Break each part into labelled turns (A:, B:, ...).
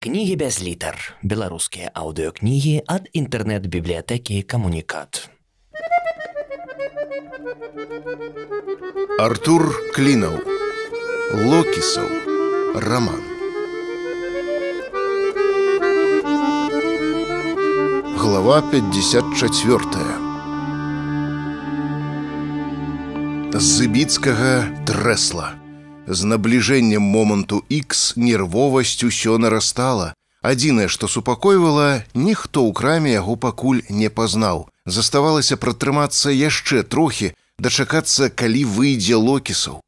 A: Кнігі без літар. Беларускія аўдыёкнігі ад інтэрнэт-бібліятэкі камунікат.
B: Артур Клінаў. Локісаў. Раман. Глава 54. З зыбіцкага трэсла. З набліжэннем моманту X нервовасць усё нарастала. Адзінае, што супакойвала, ніхто ў краме яго пакуль не пазнаў. Заставалася пратрымацца яшчэ трохі, дачакацца, калі выйдзе локісаў.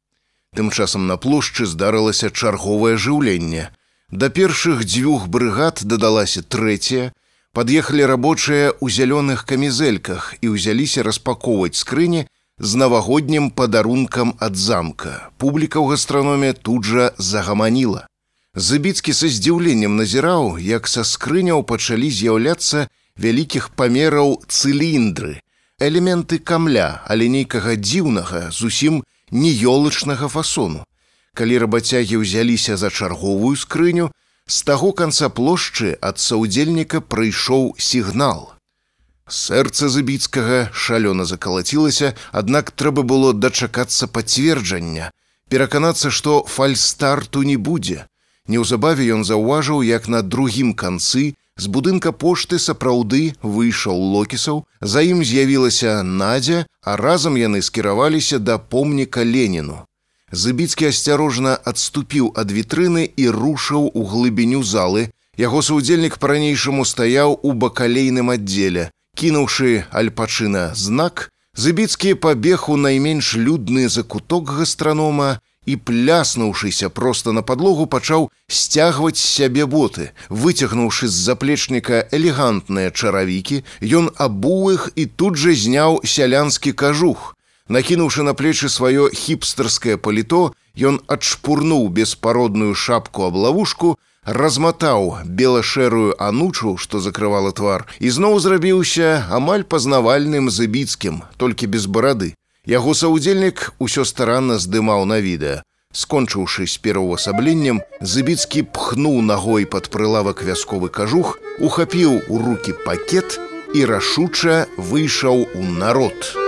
B: Тым часам на плошчы здарылася чарговае жыўленне. Да першых дзвюх брыгад дадалася трэцяя, пад'ехалі рабочыя ў зялёных камізэльках і ўзяліся распаковваць скрыні, з навагоднім падарункам ад замка. Публіка ў гастраноме тут жа загаманіла. Забіцкі са здзіўленнем назіраў, як са скрыняў пачалі з'яўляцца вялікіх памераў цыліндры, элементы камля, але нейкага дзіўнага, зусім не ёлачнага фасону. Калі рабацягі ўзяліся за чарговую скрыню, з таго канца плошчы ад саўдзельніка прыйшоў сігнал. Сэрца забіцкага шалёна закалацілася, аднак трэба было дачакацца пацверджання, пераканацца, што фальстарту не будзе. Неўзабаве ён заўважыў, як на другім канцы з будынка пошты сапраўды выйшаў локісаў, за ім з'явілася надзя, а разам яны скіраваліся да помніка Леніну. Забіцкі асцярожна адступіў ад вітрыны і рушыў у глыбіню залы. Яго саўдзельнік па-ранейшаму стаяў у бакалейным аддзеле. Кінуўшы альпачына знак, Забіцкі пабег у найменш людны закуток гастранома і, пляснуўшыся проста на падлогу, пачаў сцягваць сябе боты. Выцягнуўшы з заплечніка элегантныя чаравікі, ён абуў іх і тут жа зняў сялянскі кажух. Накінуўшы на плечы сваё хіпстарскае паліто, ён адшпурнуў беспародную шапку аблавушку, разматаў бела-шэрую анучу, што закрывала твар, і зноў зрабіўся амаль пазнавальным забіцкім, толькі без барады. Яго саўдзельнік усё старанна здымаў на відэа. Скончыўшы з пераўвасабленнем, забіцкі пхнуў нагой пад прылавак вясковы кажух, ухапіў у руки пакет і рашуча выйшаў у народ.